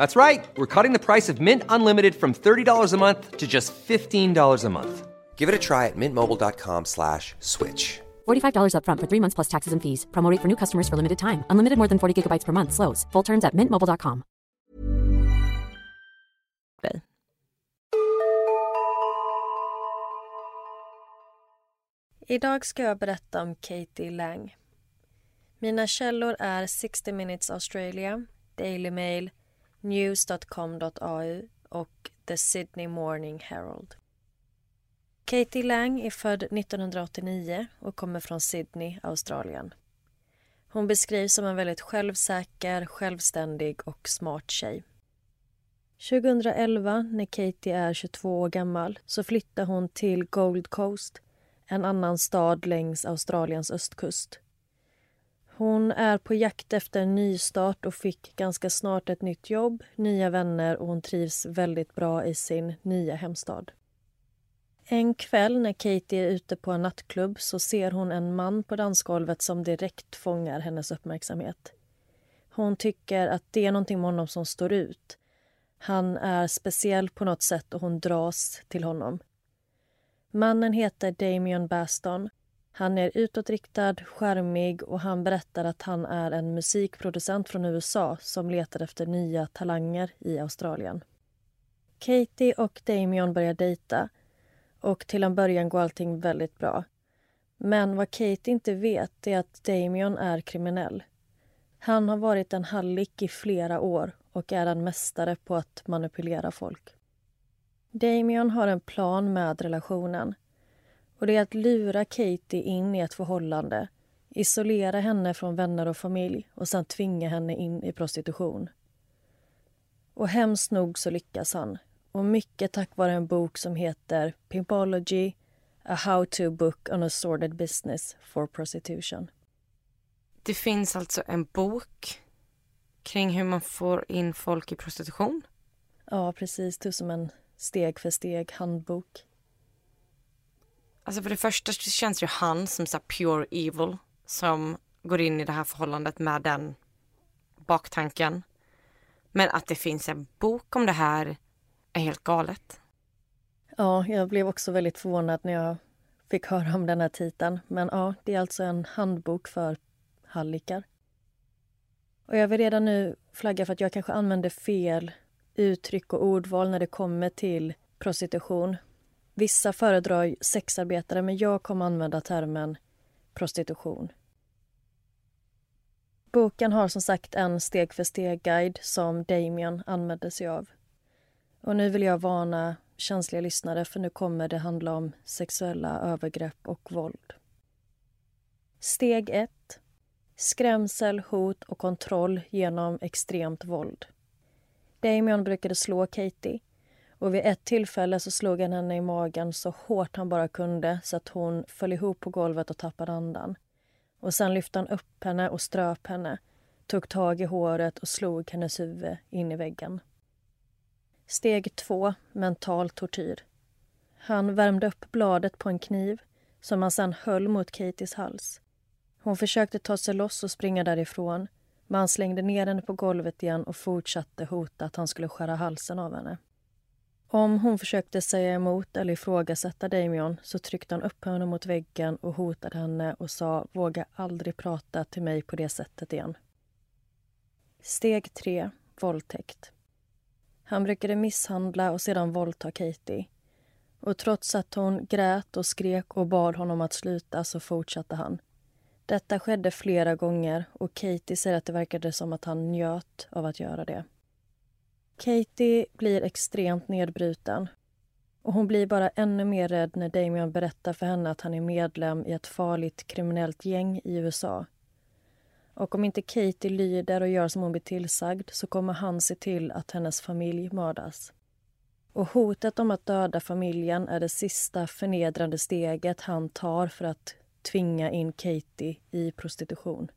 Speaker 4: That's right. We're cutting the price of Mint Unlimited from $30 a month to just $15 a month. Give it a try at mintmobile.com slash switch.
Speaker 5: $45 upfront for three months plus taxes and fees. Promo rate for new customers for limited time. Unlimited more than 40 gigabytes per month. Slows. Full terms at mintmobile.com.
Speaker 1: dig.
Speaker 2: Idag ska jag berätta om Katie Lang. Mina källor är 60 Minutes Australia, Daily Mail, news.com.au och The Sydney Morning Herald. Katie Lang är född 1989 och kommer från Sydney, Australien. Hon beskrivs som en väldigt självsäker, självständig och smart tjej. 2011, när Katie är 22 år gammal, så flyttar hon till Gold Coast, en annan stad längs Australiens östkust. Hon är på jakt efter en nystart och fick ganska snart ett nytt jobb, nya vänner och hon trivs väldigt bra i sin nya hemstad. En kväll när Katie är ute på en nattklubb så ser hon en man på dansgolvet som direkt fångar hennes uppmärksamhet. Hon tycker att det är någonting med honom som står ut. Han är speciell på något sätt och hon dras till honom. Mannen heter Damien Baston. Han är utåtriktad, skärmig och han berättar att han är en musikproducent från USA som letar efter nya talanger i Australien. Katie och Damion börjar dejta och till en början går allting väldigt bra. Men vad Katie inte vet är att Damion är kriminell. Han har varit en hallick i flera år och är en mästare på att manipulera folk. Damion har en plan med relationen. Och Det är att lura Katie in i ett förhållande isolera henne från vänner och familj och sen tvinga henne in i prostitution. Och hemskt nog så lyckas han. Och mycket tack vare en bok som heter Pimpology, a how-to book on a sordid business for prostitution.
Speaker 1: Det finns alltså en bok kring hur man får in folk i prostitution.
Speaker 2: Ja, precis. Det som en steg för steg handbok.
Speaker 1: Alltså för det första så känns ju han som så pure evil som går in i det här förhållandet med den baktanken. Men att det finns en bok om det här är helt galet.
Speaker 2: Ja, jag blev också väldigt förvånad när jag fick höra om den här titeln. Men ja, det är alltså en handbok för hallickar. Och jag vill redan nu flagga för att jag kanske använder fel uttryck och ordval när det kommer till prostitution. Vissa föredrar sexarbetare, men jag kommer använda termen prostitution. Boken har som sagt en steg för steg-guide som Damien använde sig av. Och nu vill jag varna känsliga lyssnare för nu kommer det handla om sexuella övergrepp och våld. Steg 1. Skrämsel, hot och kontroll genom extremt våld. Damien brukade slå Katie och vid ett tillfälle så slog han henne i magen så hårt han bara kunde så att hon föll ihop på golvet och tappade andan. Och sen lyfte han upp henne och ströp henne, tog tag i håret och slog hennes huvud in i väggen. Steg två, Mental tortyr. Han värmde upp bladet på en kniv som han sen höll mot Katies hals. Hon försökte ta sig loss och springa därifrån men han slängde ner henne på golvet igen och fortsatte hota att han skulle skära halsen av henne. Om hon försökte säga emot eller ifrågasätta Damion så tryckte han upp henne mot väggen och hotade henne och sa våga aldrig prata till mig på det sättet igen. Steg 3. Våldtäkt. Han brukade misshandla och sedan våldta Katie. Och trots att hon grät och skrek och bad honom att sluta så fortsatte han. Detta skedde flera gånger och Katie säger att det verkade som att han njöt av att göra det. Katie blir extremt nedbruten och hon blir bara ännu mer rädd när Damien berättar för henne att han är medlem i ett farligt kriminellt gäng i USA. Och om inte Katie lyder och gör som hon blir tillsagd så kommer han se till att hennes familj mördas. Och hotet om att döda familjen är det sista förnedrande steget han tar för att tvinga in Katie i prostitution.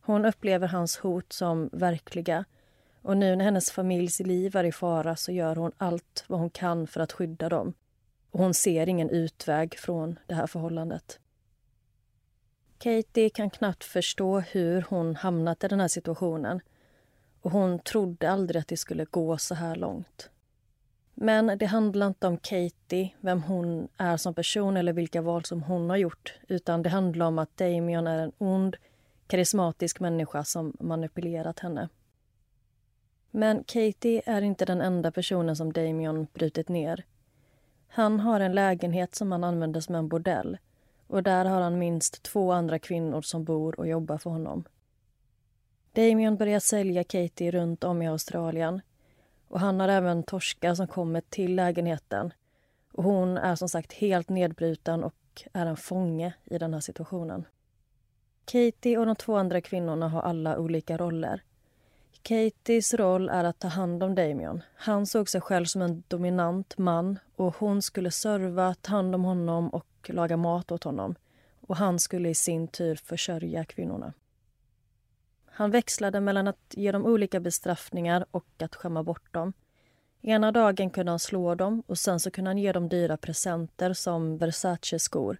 Speaker 2: Hon upplever hans hot som verkliga och nu när hennes familjs liv är i fara så gör hon allt vad hon kan för att skydda dem. Och hon ser ingen utväg från det här förhållandet. Katie kan knappt förstå hur hon hamnat i den här situationen och hon trodde aldrig att det skulle gå så här långt. Men det handlar inte om Katie, vem hon är som person eller vilka val som hon har gjort. Utan det handlar om att Damien är en ond, karismatisk människa som manipulerat henne. Men Katie är inte den enda personen som Damion brutit ner. Han har en lägenhet som han använder som en bordell och där har han minst två andra kvinnor som bor och jobbar för honom. Damien börjar sälja Katie runt om i Australien och han har även torskar som kommer till lägenheten. Och hon är som sagt helt nedbruten och är en fånge i den här situationen. Katie och de två andra kvinnorna har alla olika roller. Katies roll är att ta hand om Damien. Han såg sig själv som en dominant man och hon skulle serva, ta hand om honom och laga mat åt honom. Och han skulle i sin tur försörja kvinnorna. Han växlade mellan att ge dem olika bestraffningar och att skämma bort dem. Ena dagen kunde han slå dem och sen så kunde han ge dem dyra presenter som Versace-skor.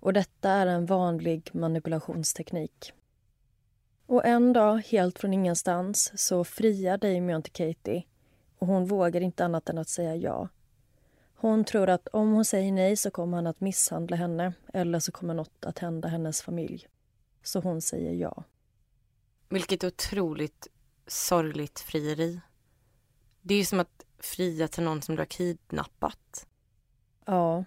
Speaker 2: Och detta är en vanlig manipulationsteknik. Och en dag, helt från ingenstans, så friar Damian till Katie och hon vågar inte annat än att säga ja. Hon tror att om hon säger nej så kommer han att misshandla henne eller så kommer något att hända hennes familj. Så hon säger ja.
Speaker 1: Vilket otroligt sorgligt frieri. Det är som att fria till någon som du har kidnappat.
Speaker 2: Ja.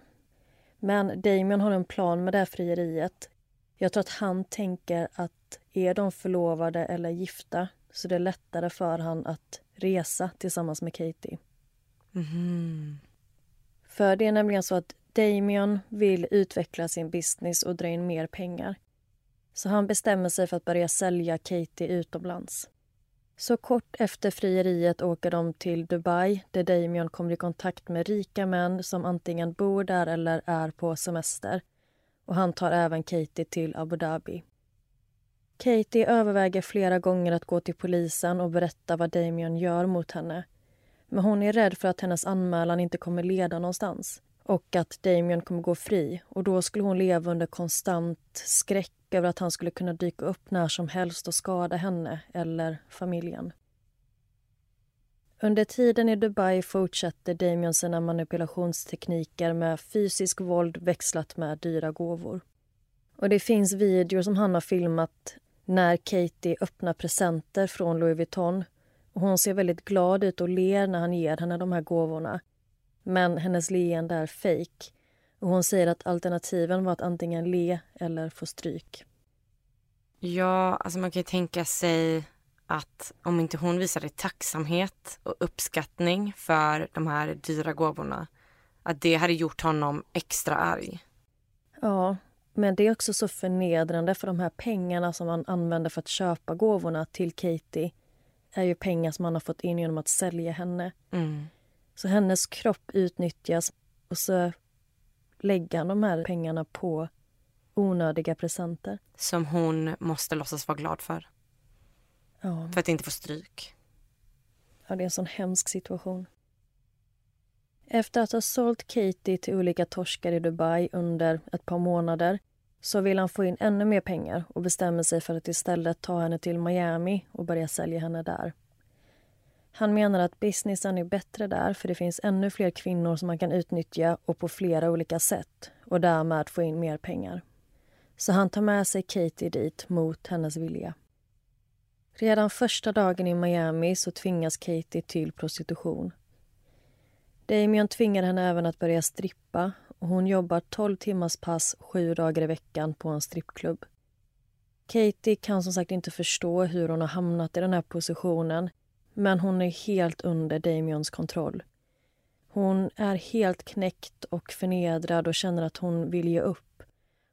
Speaker 2: Men Damien har en plan med det här frieriet. Jag tror att han tänker att är de förlovade eller gifta så det är lättare för han att resa tillsammans med Katie.
Speaker 1: Mm.
Speaker 2: För det är nämligen så att Damien vill utveckla sin business och dra in mer pengar. Så han bestämmer sig för att börja sälja Katie utomlands. Så kort efter frieriet åker de till Dubai där Damien kommer i kontakt med rika män som antingen bor där eller är på semester. Och Han tar även Katie till Abu Dhabi. Katie överväger flera gånger att gå till polisen och berätta vad Damien gör mot henne. Men hon är rädd för att hennes anmälan inte kommer leda någonstans och att Damien kommer gå fri och då skulle hon leva under konstant skräck över att han skulle kunna dyka upp när som helst och skada henne eller familjen. Under tiden i Dubai fortsätter Damien sina manipulationstekniker med fysisk våld växlat med dyra gåvor. Och Det finns videor som han har filmat när Katie öppnar presenter från Louis Vuitton. Och hon ser väldigt glad ut och ler när han ger henne de här gåvorna. Men hennes leende är fejk. Och hon säger att alternativen var att antingen le eller få stryk.
Speaker 1: Ja, alltså man kan ju tänka sig att om inte hon visade tacksamhet och uppskattning för de här dyra gåvorna, att det hade gjort honom extra arg.
Speaker 2: Ja, men det är också så förnedrande för de här pengarna som man använder för att köpa gåvorna till Katie är ju pengar som man har fått in genom att sälja henne.
Speaker 1: Mm.
Speaker 2: Så hennes kropp utnyttjas och så lägger han de här pengarna på onödiga presenter.
Speaker 1: Som hon måste låtsas vara glad för.
Speaker 2: Ja.
Speaker 1: För att inte få stryk.
Speaker 2: Ja, det är en sån hemsk situation. Efter att ha sålt Katie till olika torskar i Dubai under ett par månader så vill han få in ännu mer pengar och bestämmer sig för att istället ta henne till Miami och börja sälja henne där. Han menar att businessen är bättre där för det finns ännu fler kvinnor som man kan utnyttja och på flera olika sätt och därmed få in mer pengar. Så han tar med sig Katie dit mot hennes vilja. Redan första dagen i Miami så tvingas Katie till prostitution. Damien tvingar henne även att börja strippa hon jobbar 12 timmars pass sju dagar i veckan på en strippklubb. Katie kan som sagt inte förstå hur hon har hamnat i den här positionen men hon är helt under Damions kontroll. Hon är helt knäckt och förnedrad och känner att hon vill ge upp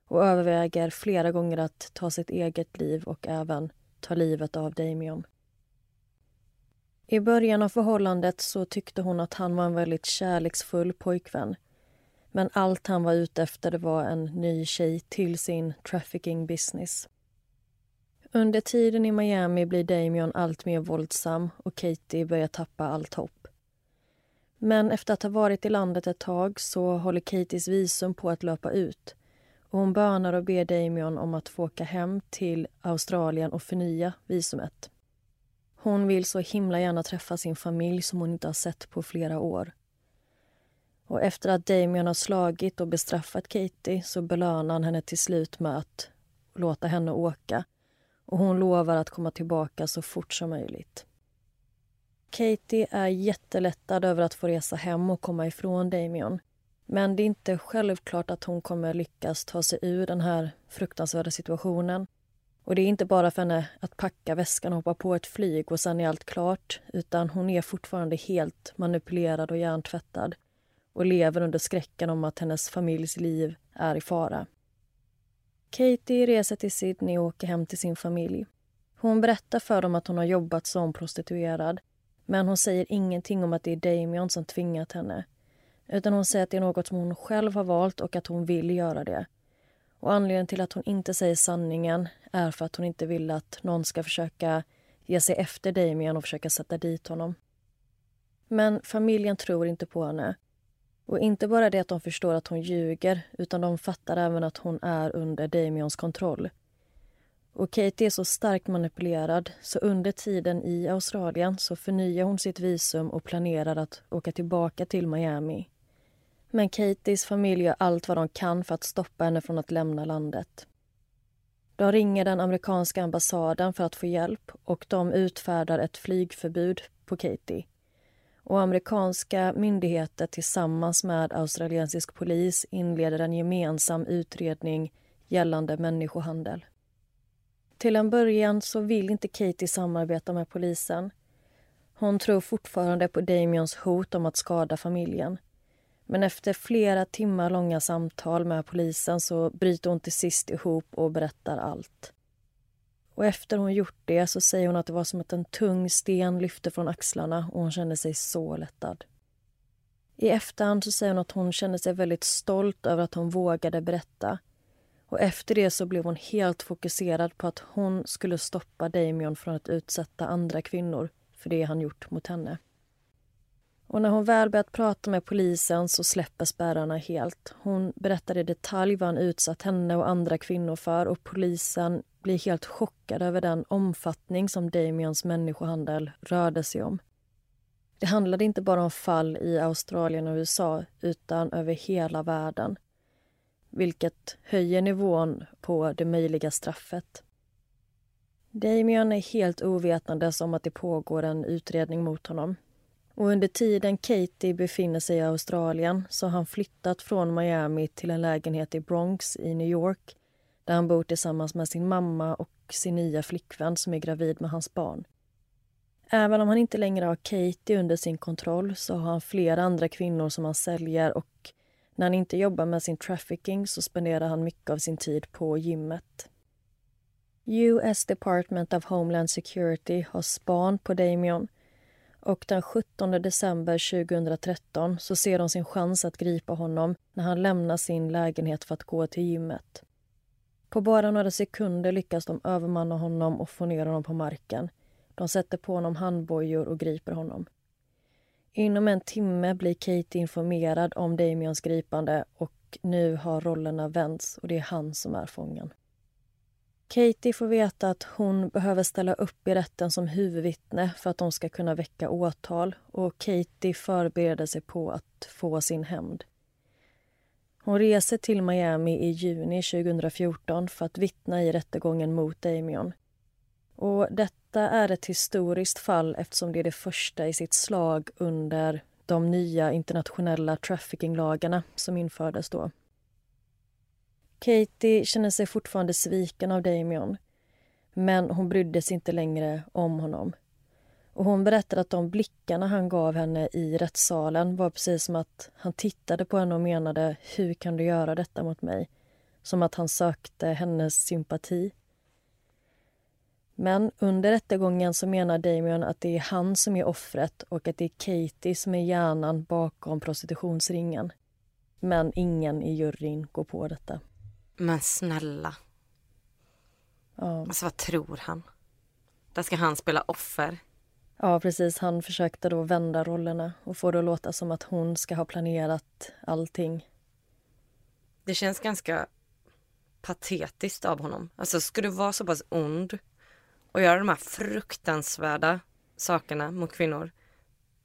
Speaker 2: och överväger flera gånger att ta sitt eget liv och även ta livet av Damion. I början av förhållandet så tyckte hon att han var en väldigt kärleksfull pojkvän. Men allt han var ute efter det var en ny tjej till sin trafficking business. Under tiden i Miami blir Damien allt mer våldsam och Katie börjar tappa allt hopp. Men efter att ha varit i landet ett tag så håller Katies visum på att löpa ut och hon bönar och ber Damien om att få åka hem till Australien och förnya visumet. Hon vill så himla gärna träffa sin familj som hon inte har sett på flera år. Och efter att Damien har slagit och bestraffat Katie så belönar han henne till slut med att låta henne åka. Och hon lovar att komma tillbaka så fort som möjligt. Katie är jättelättad över att få resa hem och komma ifrån Damien. Men det är inte självklart att hon kommer lyckas ta sig ur den här fruktansvärda situationen. Och det är inte bara för henne att packa väskan och hoppa på ett flyg och sen är allt klart, utan hon är fortfarande helt manipulerad och hjärntvättad och lever under skräcken om att hennes familjs liv är i fara. Katie reser till Sydney och åker hem till sin familj. Hon berättar för dem att hon har jobbat som prostituerad men hon säger ingenting om att det är Damien som tvingat henne. Utan hon säger att det är något som hon själv har valt och att hon vill göra det. Och anledningen till att hon inte säger sanningen är för att hon inte vill att någon ska försöka ge sig efter Damien och försöka sätta dit honom. Men familjen tror inte på henne. Och inte bara det att de förstår att hon ljuger utan de fattar även att hon är under Damions kontroll. Och Katie är så starkt manipulerad så under tiden i Australien så förnyar hon sitt visum och planerar att åka tillbaka till Miami. Men Katies familj gör allt vad de kan för att stoppa henne från att lämna landet. De ringer den amerikanska ambassaden för att få hjälp och de utfärdar ett flygförbud på Katie. Och amerikanska myndigheter tillsammans med australiensisk polis inleder en gemensam utredning gällande människohandel. Till en början så vill inte Katie samarbeta med polisen. Hon tror fortfarande på Damions hot om att skada familjen. Men efter flera timmar långa samtal med polisen så bryter hon till sist ihop och berättar allt. Och efter hon gjort det så säger hon att det var som att en tung sten lyfte från axlarna och hon kände sig så lättad. I efterhand så säger hon att hon kände sig väldigt stolt över att hon vågade berätta. Och efter det så blev hon helt fokuserad på att hon skulle stoppa Damien från att utsätta andra kvinnor för det han gjort mot henne. Och när hon väl börjat prata med polisen så släpper spärrarna helt. Hon berättar i detalj vad han utsatt henne och andra kvinnor för och polisen blir helt chockad över den omfattning som Damions människohandel rörde sig om. Det handlade inte bara om fall i Australien och USA utan över hela världen vilket höjer nivån på det möjliga straffet. Damien är helt ovetandes om att det pågår en utredning mot honom. Och under tiden Katie befinner sig i Australien så har han flyttat från Miami till en lägenhet i Bronx i New York där han bor tillsammans med sin mamma och sin nya flickvän som är gravid med hans barn. Även om han inte längre har Katie under sin kontroll så har han flera andra kvinnor som han säljer och när han inte jobbar med sin trafficking så spenderar han mycket av sin tid på gymmet. US Department of Homeland Security har span på Damion och den 17 december 2013 så ser de sin chans att gripa honom när han lämnar sin lägenhet för att gå till gymmet. På bara några sekunder lyckas de övermanna honom och få ner honom på marken. De sätter på honom handbojor och griper honom. Inom en timme blir Kate informerad om Damians gripande och nu har rollerna vänts och det är han som är fången. Katie får veta att hon behöver ställa upp i rätten som huvudvittne för att de ska kunna väcka åtal och Katie förbereder sig på att få sin hämnd. Hon reser till Miami i juni 2014 för att vittna i rättegången mot Damion. Och detta är ett historiskt fall eftersom det är det första i sitt slag under de nya internationella traffickinglagarna som infördes då. Katie känner sig fortfarande sviken av Damion men hon brydde sig inte längre om honom. Och Hon berättade att de blickarna han gav henne i rättssalen var precis som att han tittade på henne och menade hur kan du göra detta mot mig? Som att han sökte hennes sympati. Men under rättegången så menar Damien att det är han som är offret och att det är Katie som är hjärnan bakom prostitutionsringen. Men ingen i juryn går på detta.
Speaker 1: Men snälla. Ja. Alltså vad tror han? Där ska han spela offer.
Speaker 2: Ja, precis. Han försökte då vända rollerna och få det att låta som att hon ska ha planerat allting.
Speaker 1: Det känns ganska patetiskt av honom. Alltså, ska du vara så pass ond och göra de här fruktansvärda sakerna mot kvinnor,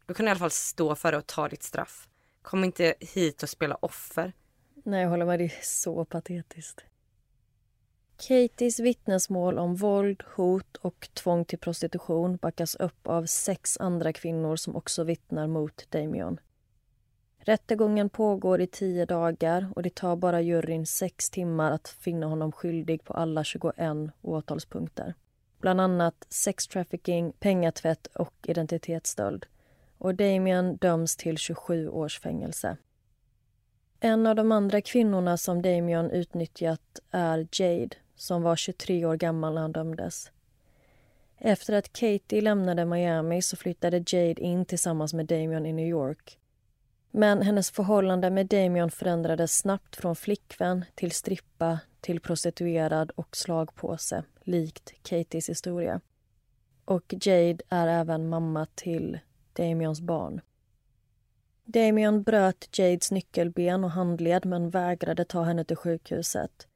Speaker 1: då kan du i alla fall stå för det och ta ditt straff. Kom inte hit och spela offer.
Speaker 2: Nej, jag håller med. Det är så patetiskt. Katies vittnesmål om våld, hot och tvång till prostitution backas upp av sex andra kvinnor som också vittnar mot Damion. Rättegången pågår i tio dagar och det tar bara juryn sex timmar att finna honom skyldig på alla 21 åtalspunkter. Bland annat sextrafficking, pengatvätt och identitetsstöld. Och Damien döms till 27 års fängelse. En av de andra kvinnorna som Damien utnyttjat är Jade som var 23 år gammal när han dömdes. Efter att Katie lämnade Miami så flyttade Jade in tillsammans med Damien i New York. Men hennes förhållande med Damien förändrades snabbt från flickvän till strippa till prostituerad och slagpåse, likt Katies historia. Och Jade är även mamma till Damions barn. Damien bröt Jades nyckelben och handled men vägrade ta henne till sjukhuset.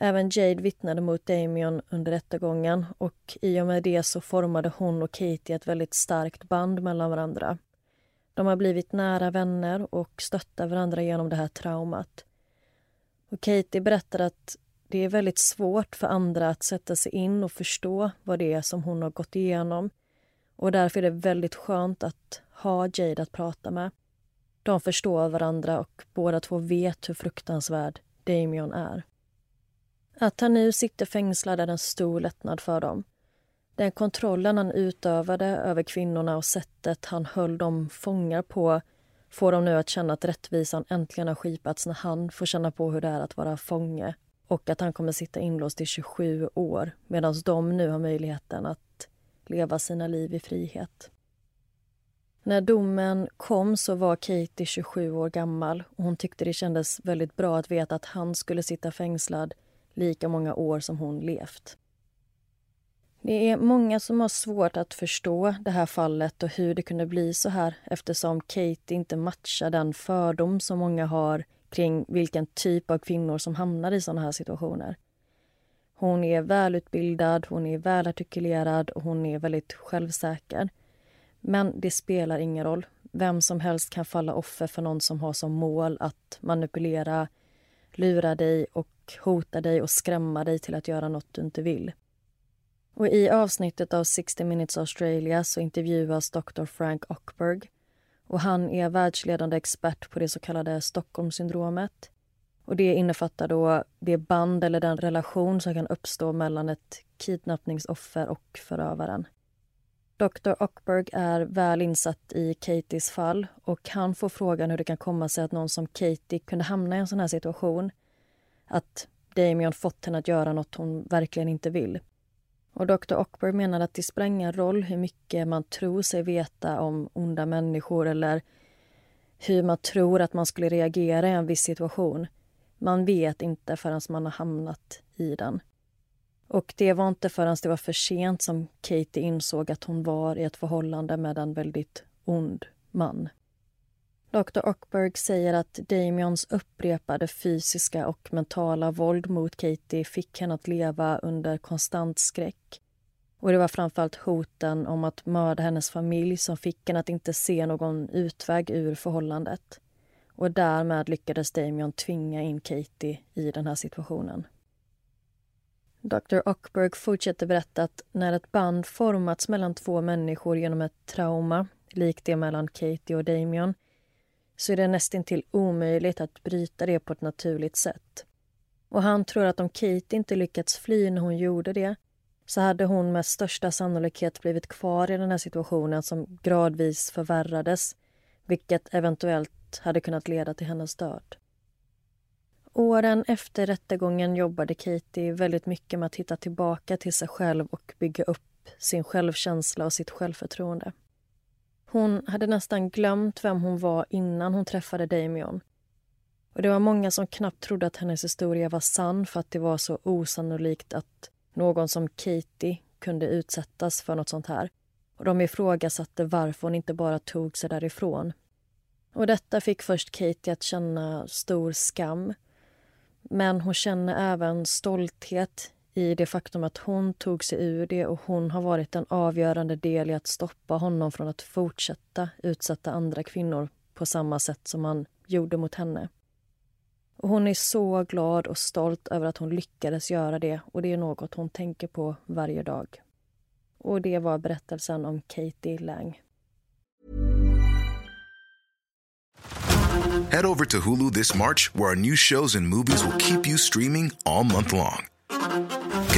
Speaker 2: Även Jade vittnade mot Damien under rättegången och i och med det så formade hon och Katie ett väldigt starkt band mellan varandra. De har blivit nära vänner och stöttar varandra genom det här traumat. Och Katie berättar att det är väldigt svårt för andra att sätta sig in och förstå vad det är som hon har gått igenom. Och därför är det väldigt skönt att ha Jade att prata med. De förstår varandra och båda två vet hur fruktansvärd Damien är. Att han nu sitter fängslad är en stor lättnad för dem. Den kontrollen han utövade över kvinnorna och sättet han höll dem fångar på får dem nu att känna att rättvisan äntligen har skipats när han får känna på hur det är att vara fånge och att han kommer sitta inlåst i 27 år medan de nu har möjligheten att leva sina liv i frihet. När domen kom så var Katie 27 år gammal och hon tyckte det kändes väldigt bra att veta att han skulle sitta fängslad lika många år som hon levt. Det är många som har svårt att förstå det här fallet och hur det kunde bli så här eftersom Kate inte matchar den fördom som många har kring vilken typ av kvinnor som hamnar i såna här situationer. Hon är välutbildad, hon är välartikulerad och hon är väldigt självsäker. Men det spelar ingen roll. Vem som helst kan falla offer för någon som har som mål att manipulera, lura dig och hota dig och skrämma dig till att göra något du inte vill. Och I avsnittet av 60 Minutes Australia så intervjuas Dr. Frank Ockberg. Och han är världsledande expert på det så kallade Stockholmssyndromet. Och det innefattar då det band eller den relation som kan uppstå mellan ett kidnappningsoffer och förövaren. Dr. Ockberg är väl insatt i Katies fall och han får frågan hur det kan komma sig att någon som Katie kunde hamna i en sån här situation att Damien fått henne att göra något hon verkligen inte vill. Och Dr. Ockberg menar att det spelar ingen roll hur mycket man tror sig veta om onda människor eller hur man tror att man skulle reagera i en viss situation. Man vet inte förrän man har hamnat i den. Och det var inte förrän det var för sent som Katie insåg att hon var i ett förhållande med en väldigt ond man. Dr. Ockberg säger att Damions upprepade fysiska och mentala våld mot Katie fick henne att leva under konstant skräck. Och Det var framförallt hoten om att mörda hennes familj som fick henne att inte se någon utväg ur förhållandet. Och därmed lyckades Damion tvinga in Katie i den här situationen. Dr. Ockberg fortsätter berätta att när ett band formats mellan två människor genom ett trauma, likt det mellan Katie och Damion, så är det nästintill omöjligt att bryta det på ett naturligt sätt. Och han tror att om Kate inte lyckats fly när hon gjorde det så hade hon med största sannolikhet blivit kvar i den här situationen som gradvis förvärrades vilket eventuellt hade kunnat leda till hennes död. Åren efter rättegången jobbade Katie väldigt mycket med att hitta tillbaka till sig själv och bygga upp sin självkänsla och sitt självförtroende. Hon hade nästan glömt vem hon var innan hon träffade Damion. Och Det var många som knappt trodde att hennes historia var sann för att det var så osannolikt att någon som Katie kunde utsättas för något sånt här. Och De ifrågasatte varför hon inte bara tog sig därifrån. Och Detta fick först Katie att känna stor skam. Men hon känner även stolthet i det faktum att hon tog sig ur det och hon har varit en avgörande del i att stoppa honom från att fortsätta utsätta andra kvinnor på samma sätt som han gjorde mot henne. Och hon är så glad och stolt över att hon lyckades göra det och det är något hon tänker på varje dag. Och det var berättelsen om Katie Lang.
Speaker 6: Head over to Hulu this March, where our new shows and movies will keep you streaming all month long.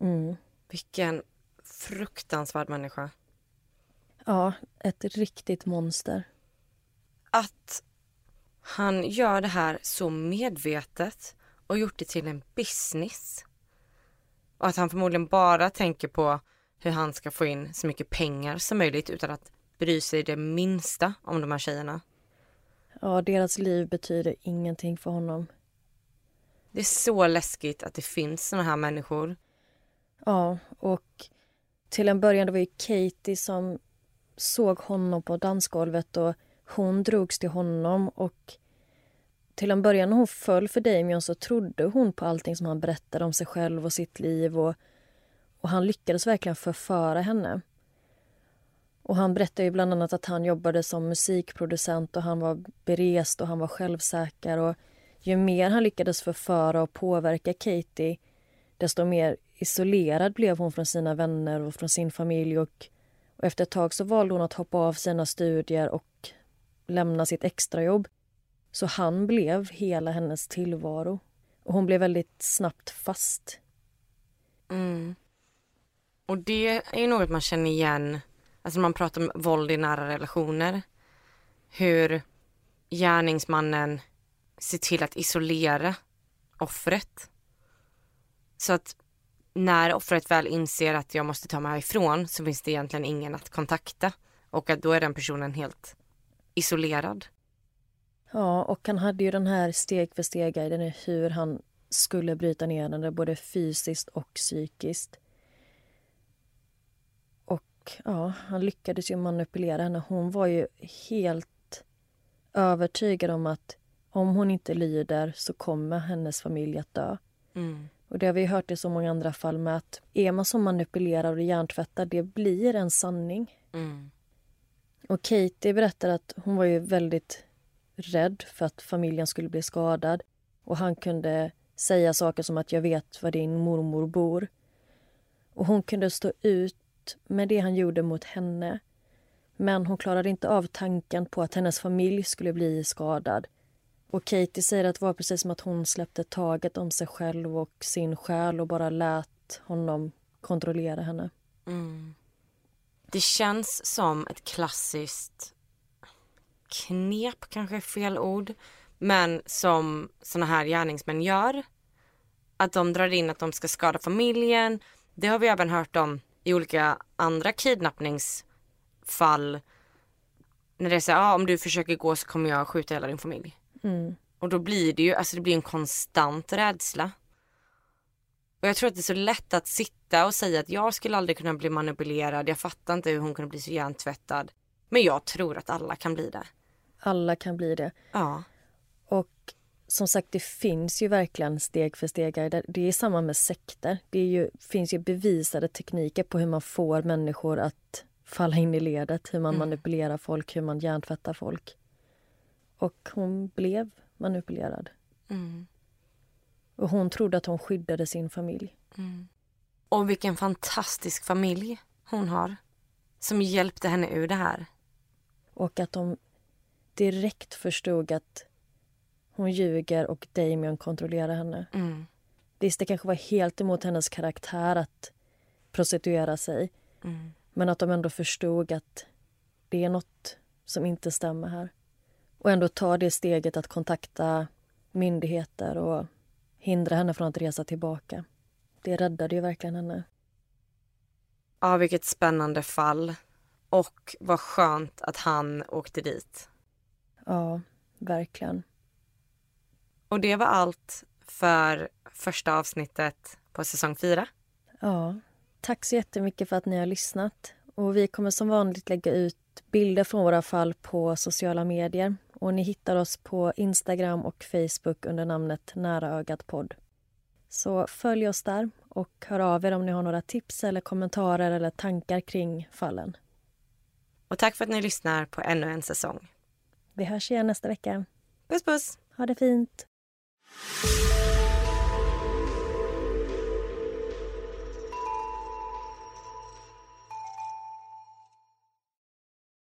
Speaker 2: Mm.
Speaker 1: Vilken fruktansvärd människa.
Speaker 2: Ja, ett riktigt monster.
Speaker 1: Att han gör det här så medvetet och gjort det till en business. Och att han förmodligen bara tänker på hur han ska få in så mycket pengar som möjligt utan att bry sig det minsta om de här tjejerna.
Speaker 2: Ja, deras liv betyder ingenting för honom.
Speaker 1: Det är så läskigt att det finns såna här människor.
Speaker 2: Ja, och till en början det var ju Katie som såg honom på dansgolvet och hon drogs till honom och till en början när hon föll för Damien så trodde hon på allting som han berättade om sig själv och sitt liv och, och han lyckades verkligen förföra henne. Och han berättade ju bland annat att han jobbade som musikproducent och han var berest och han var självsäker och ju mer han lyckades förföra och påverka Katie desto mer isolerad blev hon från sina vänner och från sin familj och, och efter ett tag så valde hon att hoppa av sina studier och lämna sitt extrajobb. Så han blev hela hennes tillvaro. Och hon blev väldigt snabbt fast.
Speaker 1: Mm. Och det är ju något man känner igen, alltså när man pratar om våld i nära relationer. Hur gärningsmannen ser till att isolera offret. Så att när offret väl inser att jag måste ta mig härifrån så finns det egentligen ingen att kontakta. Och att då är den personen helt isolerad.
Speaker 2: Ja, och han hade ju den här steg för steg-guiden hur han skulle bryta ner henne både fysiskt och psykiskt. Och ja, han lyckades ju manipulera henne. Hon var ju helt övertygad om att om hon inte lyder så kommer hennes familj att dö.
Speaker 1: Mm.
Speaker 2: Och det har vi hört i så många andra fall med att är man så manipulerad och hjärntvättad, det blir en sanning.
Speaker 1: Mm.
Speaker 2: Och Katie berättar att hon var ju väldigt rädd för att familjen skulle bli skadad. Och han kunde säga saker som att jag vet var din mormor bor. Och hon kunde stå ut med det han gjorde mot henne. Men hon klarade inte av tanken på att hennes familj skulle bli skadad. Och Katie säger att det var precis som att hon släppte taget om sig själv och sin själ och bara lät honom kontrollera henne.
Speaker 1: Mm. Det känns som ett klassiskt knep, kanske är fel ord, men som såna här gärningsmän gör. Att de drar in att de ska skada familjen. Det har vi även hört om i olika andra kidnappningsfall. När det är så här, ah, om du försöker gå så kommer jag skjuta hela din familj.
Speaker 2: Mm.
Speaker 1: Och då blir det ju, alltså det blir en konstant rädsla. Och jag tror att det är så lätt att sitta och säga att jag skulle aldrig kunna bli manipulerad. Jag fattar inte hur hon kunde bli så hjärntvättad. Men jag tror att alla kan bli det.
Speaker 2: Alla kan bli det.
Speaker 1: Ja.
Speaker 2: Och som sagt, det finns ju verkligen steg för steg. Det är samma med sekter. Det ju, finns ju bevisade tekniker på hur man får människor att falla in i ledet. Hur man
Speaker 1: Mm.
Speaker 2: manipulerar folk, hur man hjärntvättar folk. Och hon blev manipulerad.
Speaker 1: Mm.
Speaker 2: Och hon trodde att hon skyddade sin familj.
Speaker 1: Och vilken fantastisk familj hon har. Som hjälpte henne ur det här.
Speaker 2: Och att de direkt förstod att hon ljuger och Damien kontrollerar henne.
Speaker 1: Mm.
Speaker 2: Visst, det kanske var helt emot hennes karaktär att prostituera sig.
Speaker 1: Mm.
Speaker 2: Men att de ändå förstod att det är något som inte stämmer här. Och ändå ta det steget att kontakta myndigheter och hindra henne från att resa tillbaka. Det räddade ju verkligen henne.
Speaker 1: Ja, vilket spännande fall. Och vad skönt att han åkte dit.
Speaker 2: Ja, Verkligen.
Speaker 1: Och det var allt för första avsnittet på säsong fyra.
Speaker 2: Ja, tack så jättemycket för att ni har lyssnat. Och vi kommer som vanligt lägga ut bilder från våra fall på sociala medier. Och ni hittar oss på Instagram och Facebook under namnet Nära ögat podd. Så följ oss där och hör av er om ni har några tips eller kommentarer eller tankar kring fallen.
Speaker 1: Och tack för att ni lyssnar på ännu en säsong.
Speaker 2: Vi hörs igen nästa vecka.
Speaker 1: Puss puss!
Speaker 2: Ha det fint!